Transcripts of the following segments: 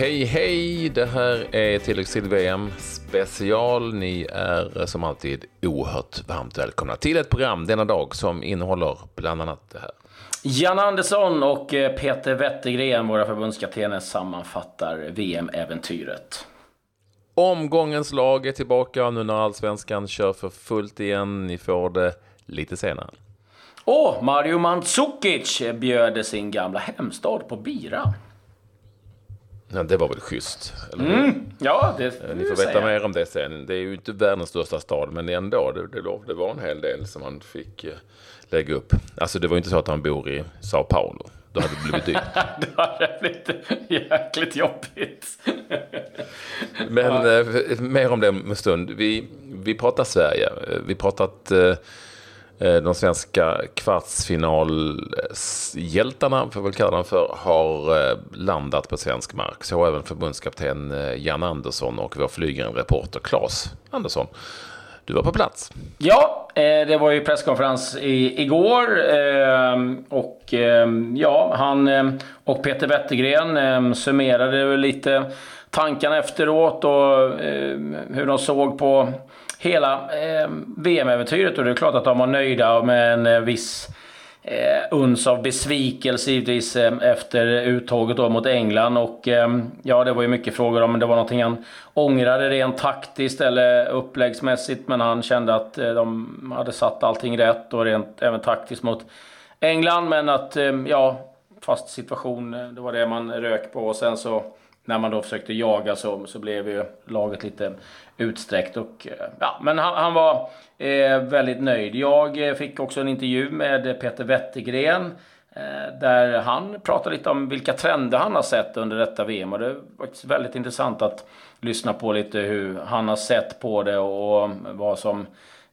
Hej hej! Det här är tilläggstid VM special. Ni är som alltid oerhört varmt välkomna till ett program denna dag som innehåller bland annat det här. Jan Andersson och eh, Peter Wettergren, våra förbundskaptener, sammanfattar VM-äventyret. Omgångens lag är tillbaka nu när allsvenskan kör för fullt igen. Ni får det lite senare. Och Mario Mandzukic bjöd sin gamla hemstad på bira. Ja, det var väl schysst? Mm, ja, det Eh, Ni får veta säga. mer om det sen. Det är ju inte världens största stad, men ändå. Det, det, det var en hel del som man fick eh, lägga upp. Alltså det var ju inte så att han bor i Sao Paulo. Då hade det blivit dyrt. Då hade det blivit jäkligt jobbigt. Men ja. eh, mer om det om en stund. Vi, vi pratar Sverige. Vi pratat eh, Eh, de svenska kvartsfinalhjältarna, får väl kalla dem för, har eh, landat på svensk mark. Så även förbundskapten eh, Jan Andersson och vår flygande reporter Claes Andersson. Du var på plats. Ja, det var ju presskonferens igår. Och ja, han och Peter Wettergren summerade lite tankarna efteråt och hur de såg på hela eh, VM-äventyret. Och det är klart att de var nöjda med en eh, viss eh, uns av besvikelse givetvis eh, efter uttåget då mot England. Och eh, ja, det var ju mycket frågor om det var någonting han ångrade rent taktiskt eller uppläggsmässigt. Men han kände att eh, de hade satt allting rätt och rent även taktiskt mot England. Men att, eh, ja, fast situation, eh, det var det man rök på. Och sen så när man då försökte jaga så, så blev ju laget lite utsträckt. Och, eh, ja, men han, han var eh, väldigt nöjd. Jag eh, fick också en intervju med Peter Wettergren eh, där han pratade lite om vilka trender han har sett under detta VM. Och det var väldigt intressant att lyssna på lite hur han har sett på det och vad som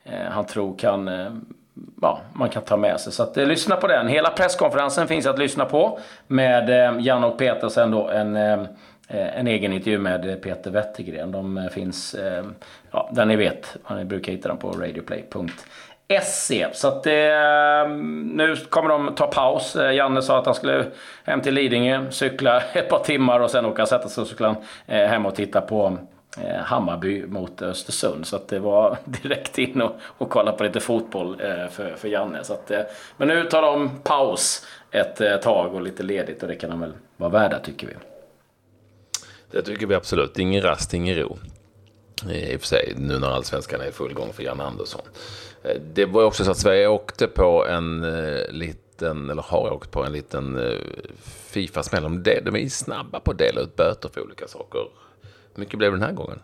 eh, han tror kan eh, ja, man kan ta med sig. Så att, eh, lyssna på den. Hela presskonferensen finns att lyssna på med eh, Jan och Peter sen då en Eh, Eh, en egen intervju med eh, Peter Wettergren. De eh, finns, ja, där ni vet, Ni brukar hitta dem på radioplay.se. Så att nu kommer de ta paus. Janne sa att han skulle hem till Lidingö, cykla ett par timmar och sen åka och sätta sig och cykla hem och titta på Hammarby mot Östersund. Så att det var direkt in och, och kolla på lite fotboll för, för Janne. Så att, men nu tar de paus ett tag och lite ledigt och det kan de väl vara värda tycker vi. Det tycker vi absolut. Ingen rast, ingen ro. Eh, I och för sig, nu när allsvenskan är i full gång för Jan Andersson. Eh, det var också så att Sverige åkte på en eh, liten, eller har åkt på en liten Fifa-smäll. De är snabba på att dela ut böter för olika saker. Hur mycket blev det den här gången?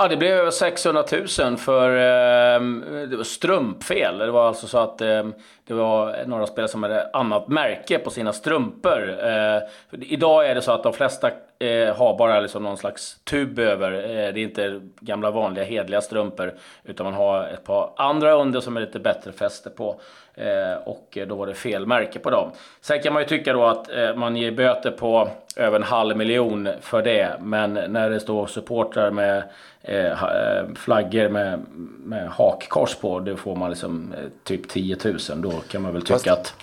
Ja, det blev över 600 000 för eh, strumpfel. Det var alltså så att eh, det var några spelare som hade annat märke på sina strumpor. Eh, idag är det så att de flesta eh, har bara liksom någon slags tub över. Eh, det är inte gamla vanliga hedliga strumpor. Utan man har ett par andra under som är lite bättre fäste på. Eh, och då var det fel märke på dem. Sen kan man ju tycka då att eh, man ger böter på över en halv miljon för det. Men när det står supportrar med eh, flaggor med, med hakkors på. Då får man liksom typ 10 000. Då kan man väl tycka Fast... att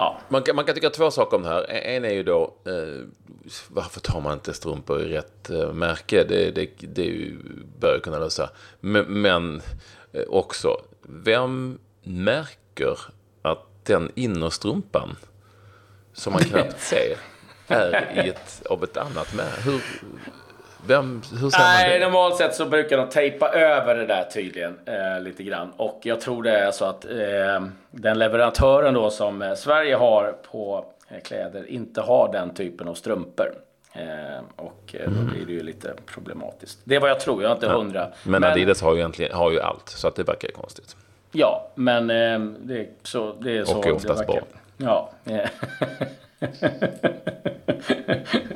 Ja. Man, kan, man kan tycka två saker om det här. En är ju då eh, varför tar man inte strumpor i rätt eh, märke? Det, det, det bör jag kunna lösa. Men, men eh, också, vem märker att den innerstrumpan som man knappt ser är i ett, av ett annat märke? Vem, hur säger Nej, man det? normalt sett så brukar de tejpa över det där tydligen eh, lite grann. Och jag tror det är så att eh, den leverantören då som eh, Sverige har på eh, kläder inte har den typen av strumpor. Eh, och eh, då mm. blir det ju lite problematiskt. Det är vad jag tror, jag är inte hundra. Ja. Men, men Adidas har ju egentligen har ju allt, så att det verkar ju konstigt. Ja, men det, är så, det är så och är oftast bra. Ja.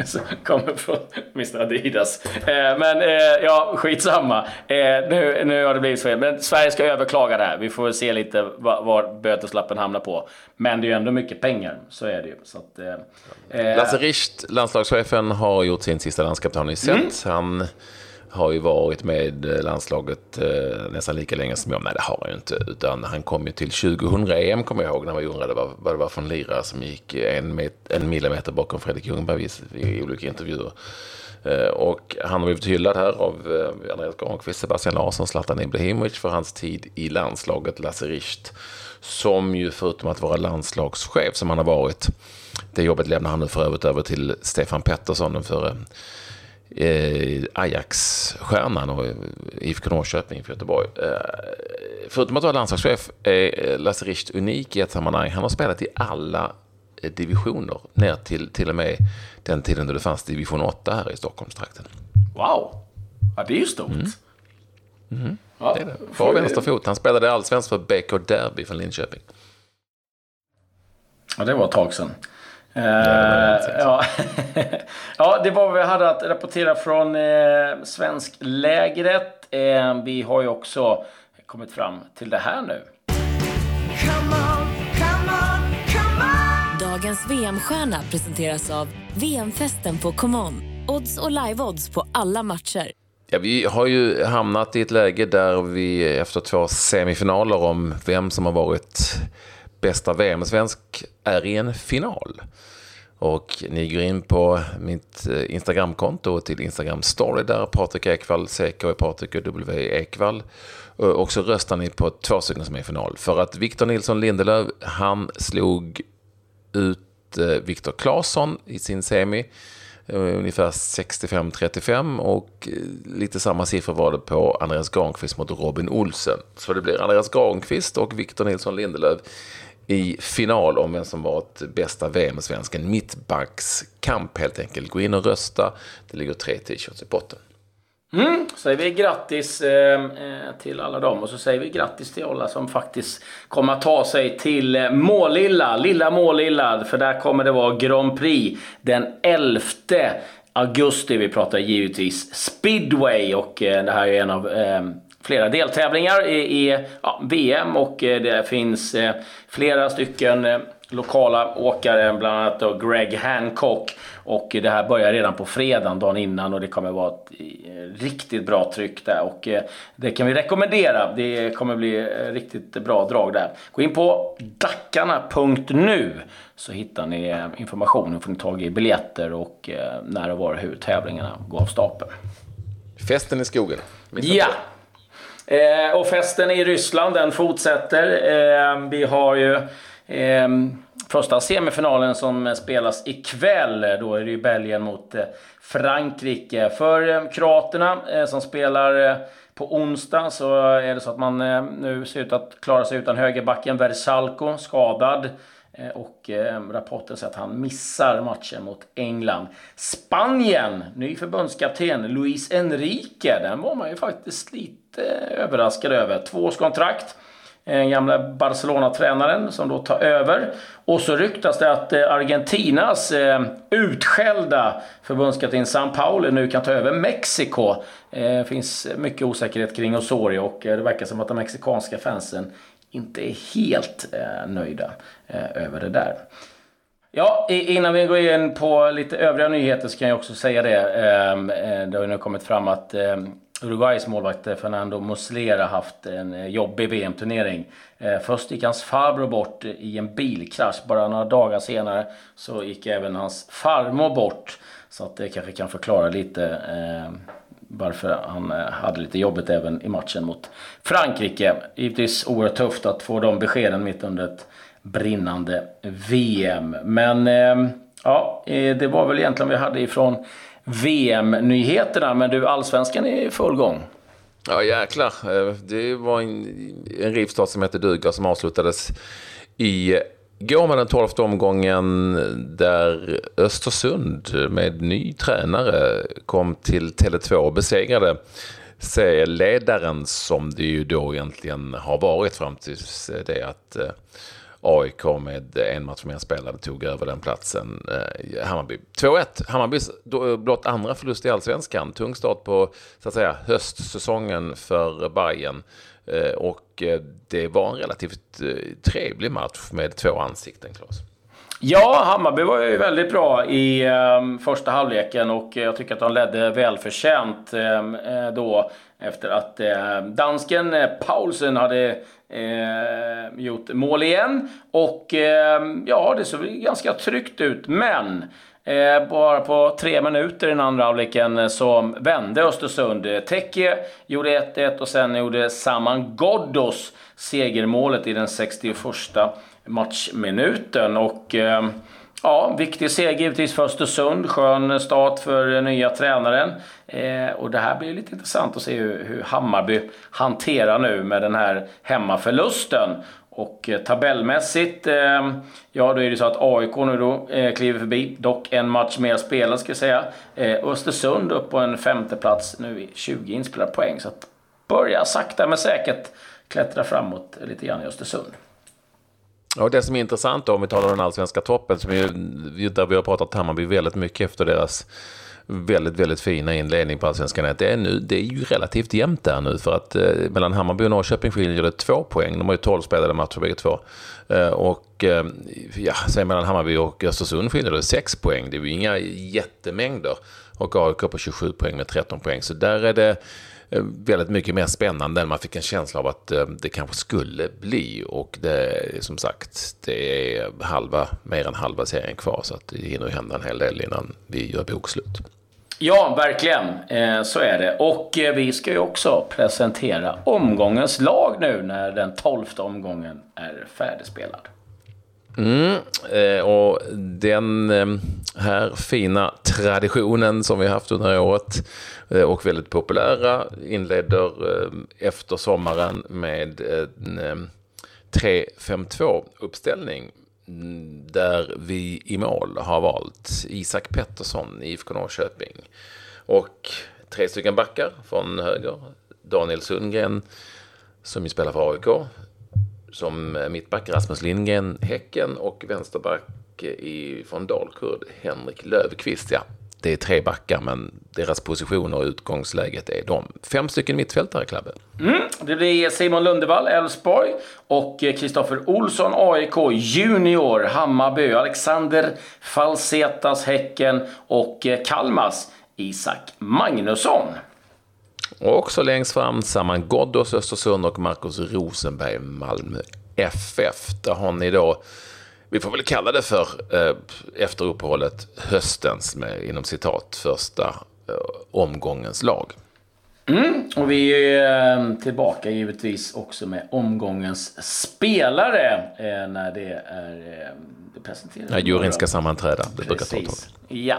Så kommer från Mr Adidas. Eh, men eh, ja, skitsamma. Eh, nu, nu har det blivit fel. Men Sverige ska överklaga det här. Vi får se lite var, var böteslappen hamnar på. Men det är ju ändå mycket pengar. Så är det ju. Så att, eh, Lasse Richt, landslagschefen, har gjort sin sista landskapssamling. Mm. Han har ju varit med eh, landslaget eh, nästan lika länge som jag. Nej, det har han ju inte. Utan han kom ju till 2000-EM, kommer jag ihåg, när vi undrade vad, vad det var för en lirare som gick en, met, en millimeter bakom Fredrik Ljungberg i, i olika intervjuer. Eh, och han har blivit hyllad här av Andreas Granqvist, Sebastian Larsson, Zlatan Ibrahimovic för hans tid i landslaget, Lasse Richt. Som ju förutom att vara landslagschef som han har varit, det jobbet lämnar han nu för övrigt över till Stefan Pettersson, den före eh, Ajax-stjärnan och IFK Norrköping för Göteborg. förutom att vara landslagschef är Lasse Richt unik i ett sammanhang. Han har spelat i alla divisioner ner till till och med den tiden då det fanns division 8 här i Stockholmstrakten. Wow! Ja, det är ju stort. Mm. Mm. Ja, det är det. Bra vänsterfot. Han spelade allsvenskt för BK Derby från Linköping. Ja, det var ett tag sedan. Uh, ja, ja, det var vad vi hade att rapportera från eh, svensklägret. Eh, vi har ju också kommit fram till det här nu. Dagens VM-stjärna presenteras av VM-festen på ComeOn. Odds och live-odds på alla matcher. Ja, vi har ju hamnat i ett läge där vi efter två semifinaler om vem som har varit bästa VM-svensk är i en final. Och ni går in på mitt eh, Instagramkonto till Instagram story där Patrik Ekwall, CK är Patrik och W Ekwall. Eh, och så röstar ni på två stycken som är i final. För att Victor Nilsson Lindelöf, han slog ut eh, Victor Viktor Claesson i sin semi. Ungefär 65-35 och lite samma siffror var det på Andreas Granqvist mot Robin Olsen. Så det blir Andreas Granqvist och Victor Nilsson Lindelöf i final om vem som varit bästa VM-svensken. Mittbackskamp helt enkelt. Gå in och rösta. Det ligger tre t-shirts i potten. Mm, säger vi grattis eh, eh, till alla dem och så säger vi grattis till alla som faktiskt kommer att ta sig till eh, Målilla, lilla Målilla, för där kommer det vara Grand Prix den 11 augusti. Vi pratar givetvis speedway och eh, det här är en av eh, flera deltävlingar i, i ja, VM och eh, det finns flera stycken lokala åkare, bland annat då Greg Hancock. Och det här börjar redan på fredagen, dagen innan och det kommer vara ett eh, riktigt bra tryck där. Och eh, det kan vi rekommendera. Det kommer bli eh, riktigt bra drag där. Gå in på dackarna.nu så hittar ni information. får ni tag i biljetter och när och var hur tävlingarna går av stapeln. Festen i skogen. Ja! Eh, och festen i Ryssland den fortsätter. Eh, vi har ju Eh, första semifinalen som spelas ikväll. Då är det ju Belgien mot eh, Frankrike. För eh, kroaterna eh, som spelar eh, på onsdag så är det så att man eh, nu ser ut att klara sig utan högerbacken Versalco, skadad. Eh, och eh, rapporten säger att han missar matchen mot England. Spanien, ny förbundskapten Luis Enrique. Den var man ju faktiskt lite överraskad över. Tvåårskontrakt. Eh, gamla Barcelona-tränaren som då tar över. Och så ryktas det att Argentinas utskällda förbundskapten San Paulo nu kan ta över Mexiko. Det finns mycket osäkerhet kring Osorio och det verkar som att de mexikanska fansen inte är helt eh, nöjda eh, över det där. Ja, innan vi går in på lite övriga nyheter så kan jag också säga det. Ehm, eh, det har ju nu kommit fram att Uruguays målvakt Fernando Muslera haft en jobbig VM-turnering. Eh, först gick hans farbror bort i en bilkrasch. Bara några dagar senare så gick även hans farmor bort. Så att det kanske kan förklara lite eh, varför han eh, hade lite jobbigt även i matchen mot Frankrike. Givetvis oerhört tufft att få de beskeden mitt under ett brinnande VM. Men eh, ja, eh, det var väl egentligen vi hade ifrån VM-nyheterna. Men du, allsvenskan är i full gång. Ja, jäklar. Eh, det var en, en rivstart som hette duga som avslutades i går man den tolfte omgången där Östersund med ny tränare kom till Tele2 och besegrade serieledaren som det ju då egentligen har varit fram tills det att eh, AIK med en match mer spelade tog över den platsen. Eh, Hammarby 2-1. Hammarbys eh, blott andra förlust i allsvenskan. Tung start på så att säga, höstsäsongen för Bayern. Eh, och det var en relativt trevlig match med två ansikten, Claes. Ja, Hammarby var ju väldigt bra i första halvleken och jag tycker att de ledde välförtjänt då efter att eh, dansken eh, Paulsen hade eh, gjort mål igen. Och eh, ja, det såg ganska tryggt ut, men Eh, bara på tre minuter i den andra halvleken så vände Östersund. Teke gjorde 1-1 och sen gjorde Saman Ghoddos segermålet i den 61 matchminuten. Och eh, ja, viktig seger givetvis för Östersund. Skön start för nya tränaren. Eh, och det här blir lite intressant att se hur, hur Hammarby hanterar nu med den här hemmaförlusten. Och eh, tabellmässigt, eh, ja då är det så att AIK nu då eh, kliver förbi. Dock en match mer spelad ska jag säga. Eh, Östersund upp på en femteplats nu i 20 inspelade poäng. Så att börja sakta men säkert klättra framåt lite grann i Östersund. Och det som är intressant då, om vi talar om den allsvenska toppen, som är, där vi har pratat Hammarby väldigt mycket efter deras väldigt, väldigt fina inledning på Allsvenskan det är, nu, det är ju relativt jämnt där nu för att eh, mellan Hammarby och Norrköping skiljer det två poäng. De har ju tolv spelade matcher bägge två. Eh, och eh, ja, sen mellan Hammarby och Östersund skiljer det sex poäng. Det är ju inga jättemängder. Och AIK på 27 poäng med 13 poäng. Så där är det väldigt mycket mer spännande än man fick en känsla av att eh, det kanske skulle bli. Och det som sagt, det är halva, mer än halva serien kvar så att det hinner hända en hel del innan vi gör bokslut. Ja, verkligen. Eh, så är det. Och eh, vi ska ju också presentera omgångens lag nu när den tolfte omgången är färdigspelad. Mm, eh, och den här fina traditionen som vi haft under året eh, och väldigt populära inleder eh, efter sommaren med eh, en 3-5-2 uppställning mm, där vi i mål har valt Isak Pettersson, IFK Norrköping. Och tre stycken backar från höger. Daniel Sundgren, som ju spelar för AIK. Som mittback Rasmus Lindgren, Häcken. Och vänsterback i, från Dalkurd, Henrik Löfqvist. Ja, det är tre backar, men deras positioner och utgångsläget är de. Fem stycken mittfältare, Klabbe. Mm, det blir Simon Lundevall, Elfsborg. Och Kristoffer Olsson, AIK. Junior, Hammarby. Alexander Falsetas, Häcken. Och Kalmas, Isak Magnusson. Och också längst fram Saman Ghoddos, Östersund och Marcus Rosenberg, Malmö FF. Där har ni då vi får väl kalla det för, eh, efter uppehållet, höstens, med, inom citat, första eh, omgångens lag. Mm, och vi är eh, tillbaka givetvis också med omgångens spelare eh, när det är eh, presenterat. Ja, juryn ska sammanträda. Det brukar ta. Ja.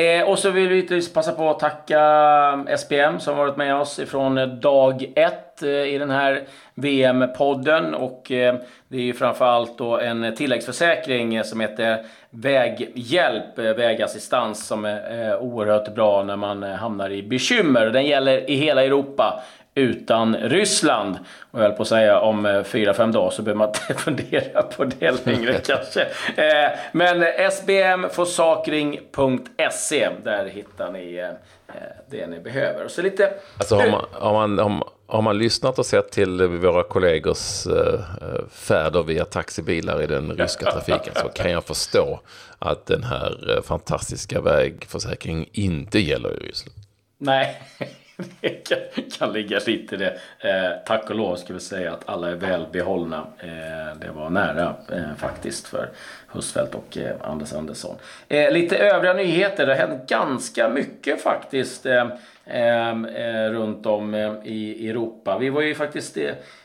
Eh, och så vill vi passa på att tacka SPM som varit med oss ifrån dag ett eh, i den här VM-podden. Och eh, det är ju framförallt då en tilläggsförsäkring som heter Väghjälp, eh, vägassistans som är oerhört bra när man hamnar i bekymmer. Den gäller i hela Europa utan Ryssland. Och jag höll på att säga om fyra, fem dagar så behöver man inte fundera på det längre kanske. Men sbmforsakring.se, där hittar ni det ni behöver. Och så lite... Alltså har man, har man, har man, har man lyssnat och sett till våra kollegors färder via taxibilar i den ryska trafiken så kan jag förstå att den här fantastiska vägförsäkringen inte gäller i Ryssland. Nej, det kan, kan ligga lite i det. Eh, tack och lov ska vi säga att alla är välbehållna. Eh, det var nära eh, faktiskt för Husfeldt och eh, Anders Andersson. Eh, lite övriga nyheter. Det har hänt ganska mycket faktiskt eh, runt om i Europa. Vi var ju faktiskt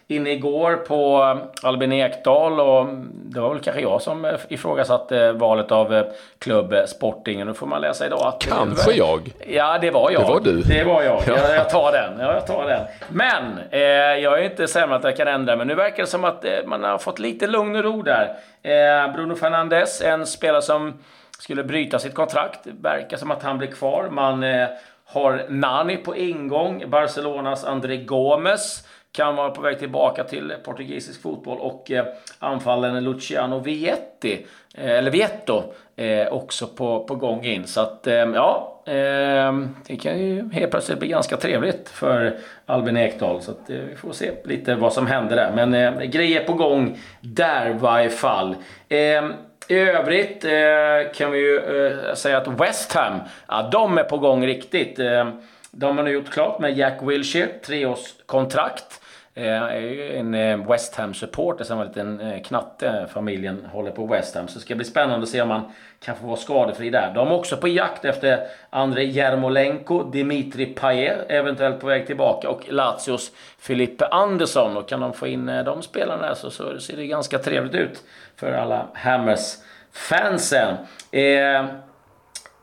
inne igår på Albin Ekdal och det var väl kanske jag som ifrågasatte valet av klubb Sporting. Nu får man läsa idag att... Kanske jag? Ja, det var jag. Det var du. Det var jag. Jag, jag tar den. Ja, jag tar den. Men eh, jag är inte sämre att jag kan ändra men nu verkar det som att eh, man har fått lite lugn och ro där. Eh, Bruno Fernandes, en spelare som skulle bryta sitt kontrakt. Det verkar som att han blir kvar. Man eh, har Nani på ingång. Barcelonas André Gomes kan vara på väg tillbaka till portugisisk fotboll och eh, anfallaren Luciano Vietti, eh, eller Vietto, eh, också på, på gång in. Så att eh, ja, eh, det kan ju helt plötsligt bli ganska trevligt för Albin Ekdal. Så att, eh, vi får se lite vad som händer där. Men eh, grejer på gång där i varje fall. Eh, i övrigt eh, kan vi ju eh, säga att West Ham, ja, de är på gång riktigt. Eh, de har nu gjort klart med Jack Wilshere, treårskontrakt. Eh, är ju en eh, West Ham-supporter som var en liten eh, knatte. Familjen håller på West Ham. Så det ska bli spännande att se om han kan få vara skadefri där. De är också på jakt efter Andrei Jarmolenko, Dimitri Payet, eventuellt på väg tillbaka, och Lazios Filippe Andersson. Och kan de få in de spelarna där så, så ser det ganska trevligt ut för alla Hammers-fansen. Eh,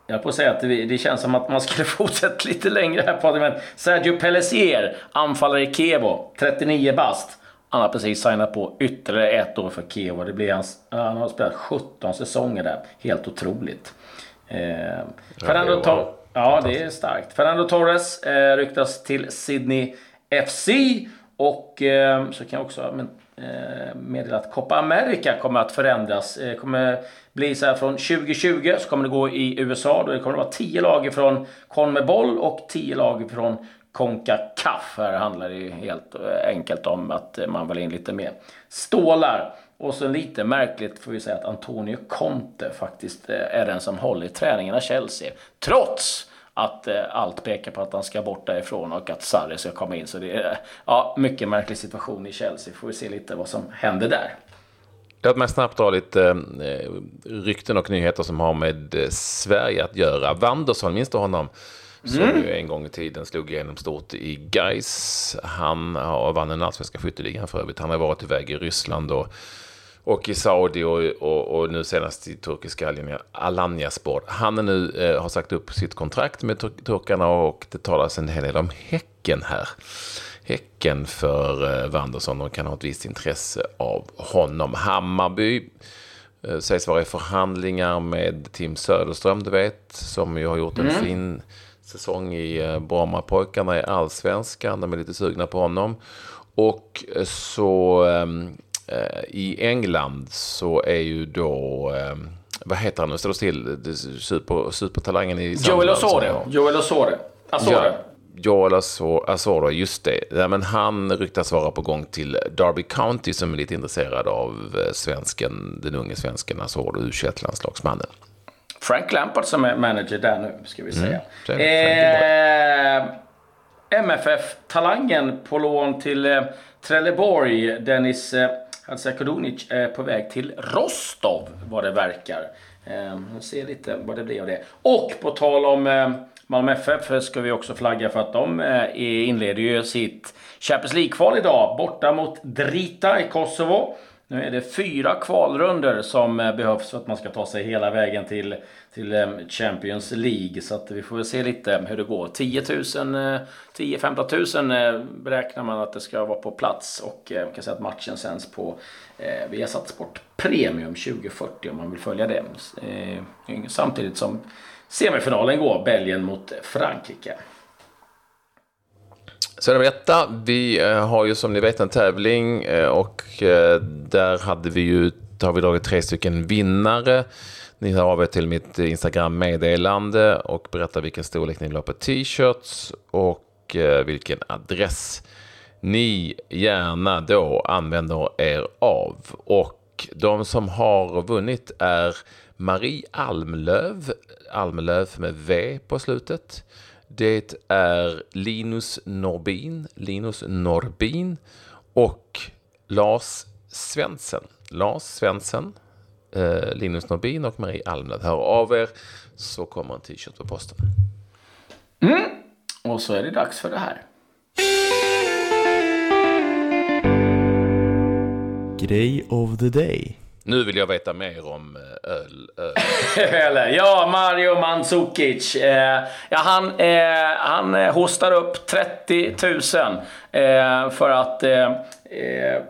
jag på att säga att det, det, känns som att man skulle fortsätta lite längre här på men Sergio Pellissier, anfallare i Kevo, 39 bast. Han har precis signat på ytterligare ett år för Kevo. Det blir hans, han har spelat 17 säsonger där. Helt otroligt. Eh, Fernando ja, Tor ja, det är starkt. Fernando Torres eh, ryktas till Sydney FC. Och eh, så kan jag också men, Eh, meddelat meddela att Copa America kommer att förändras. Det kommer bli så här från 2020 så kommer det gå i USA. Då det kommer det vara 10 lag från Conmebol och 10 lag från Concacaf. Här handlar det ju helt eh, enkelt om att man vill in lite mer stålar. Och så lite märkligt får vi säga att Antonio Conte faktiskt är den som håller i träningen av Chelsea. Trots att allt pekar på att han ska bort därifrån och att Sarri ska komma in. Så det är ja, mycket märklig situation i Chelsea. Får vi se lite vad som händer där. Låt mig snabbt dra lite eh, rykten och nyheter som har med eh, Sverige att göra. Wanderson, minns du honom? Som mm. ju en gång i tiden slog igenom stort i Gais. Han har vann den allsvenska skytteligan för övrigt. Han har varit iväg i Ryssland och, och i Saudi och, och, och nu senast i turkiska Alanyaspor. Han är nu, eh, har sagt upp sitt kontrakt med tur turkarna och det talas en hel del om Häcken här. Häcken för eh, Wanderson och kan ha ett visst intresse av honom. Hammarby eh, sägs vara i förhandlingar med Tim Söderström, du vet, som ju har gjort en mm. fin säsong i eh, Brommapojkarna i Allsvenskan. De är lite sugna på honom. Och så ehm, i England så är ju då vad heter han nu? Står still? Super, supertalangen i Joel Osore. Joel Osore. Asore. Ja, Joel Asoro, just det. Ja, men han ryktas vara på gång till Derby County som är lite intresserad av eh, svensken, den unge svensken Asoro, u landslagsmannen Frank Lampard som är manager där nu, ska vi säga. Mm, eh, MFF-talangen på lån till eh, Trelleborg, Dennis eh, Hadzakadunic, är på väg till Rostov, vad det verkar. Ehm, vi ser lite vad det blir av det. Och på tal om ehm, Malmö FF ska vi också flagga för att de eh, inleder ju sitt Champions League-kval idag borta mot Drita i Kosovo. Nu är det fyra kvalrunder som eh, behövs för att man ska ta sig hela vägen till, till eh, Champions League. Så att vi får väl se lite hur det går. 10 000, 10-15 000 beräknar man att det ska vara på plats. Och eh, man kan säga att matchen sänds på eh, Viasat Sport Premium 2040 om man vill följa det. Eh, samtidigt som semifinalen går, Belgien mot Frankrike. Så det detta, vi eh, har ju som ni vet en tävling eh, och eh, där hade vi ju, har vi dragit tre stycken vinnare. Ni hör av er till mitt Instagram-meddelande och berättar vilken storlek ni vill ha på t-shirts och vilken adress ni gärna då använder er av. Och de som har vunnit är Marie Almlöv, Almlöv med V på slutet. Det är Linus Norbin, Linus Norbin och Lars Svensson. Lars Svensson, eh, Linus Norbin och Marie Almlöv. Hör av er så kommer en t-shirt på posten. Mm. Och så är det dags för det här. Grej of the day. Nu vill jag veta mer om eh, öl. öl. ja, Mario Mandzukic. Eh, ja, han, eh, han hostar upp 30 000 eh, för att eh, eh,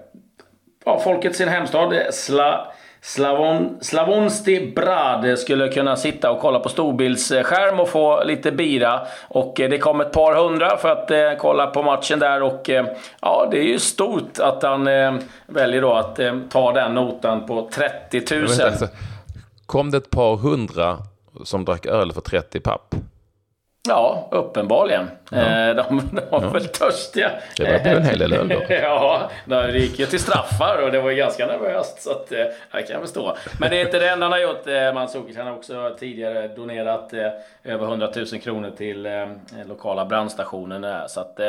ja, folket sin hemstad eh, Sla Slavon, Slavonsti Brad skulle kunna sitta och kolla på storbildsskärm och få lite bira. Och eh, det kom ett par hundra för att eh, kolla på matchen där och eh, ja, det är ju stort att han eh, väljer då att ta den notan på 30 000. Alltså, kom det ett par hundra som drack öl för 30 papp? Ja, uppenbarligen. Ja. Eh, de, de var ja. väl törstiga. Det var en hel del öl då. ja, det gick ju till straffar och det var ganska nervöst. Så att, eh, kan jag förstå. Men det är inte det enda han har gjort. Eh, Mandzukic han har också tidigare donerat över 100 000 kronor till lokala brandstationen. Så att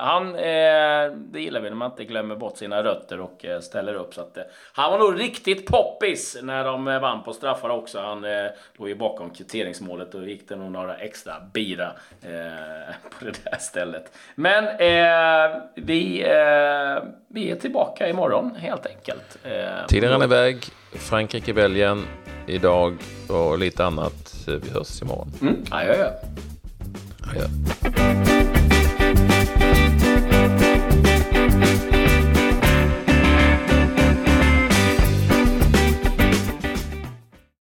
han, det gillar vi när man inte glömmer bort sina rötter och ställer upp. Så att, han var nog riktigt poppis när de vann på straffar också. Han låg ju bakom kvitteringsmålet och gick det nog några extra bira på det där stället. Men eh, vi, eh, vi är tillbaka imorgon helt enkelt. Eh, Tiden rann iväg. Frankrike, Belgien idag och lite annat. Eh, vi hörs imorgon. Mm. Adjö. Adjö. Adjö.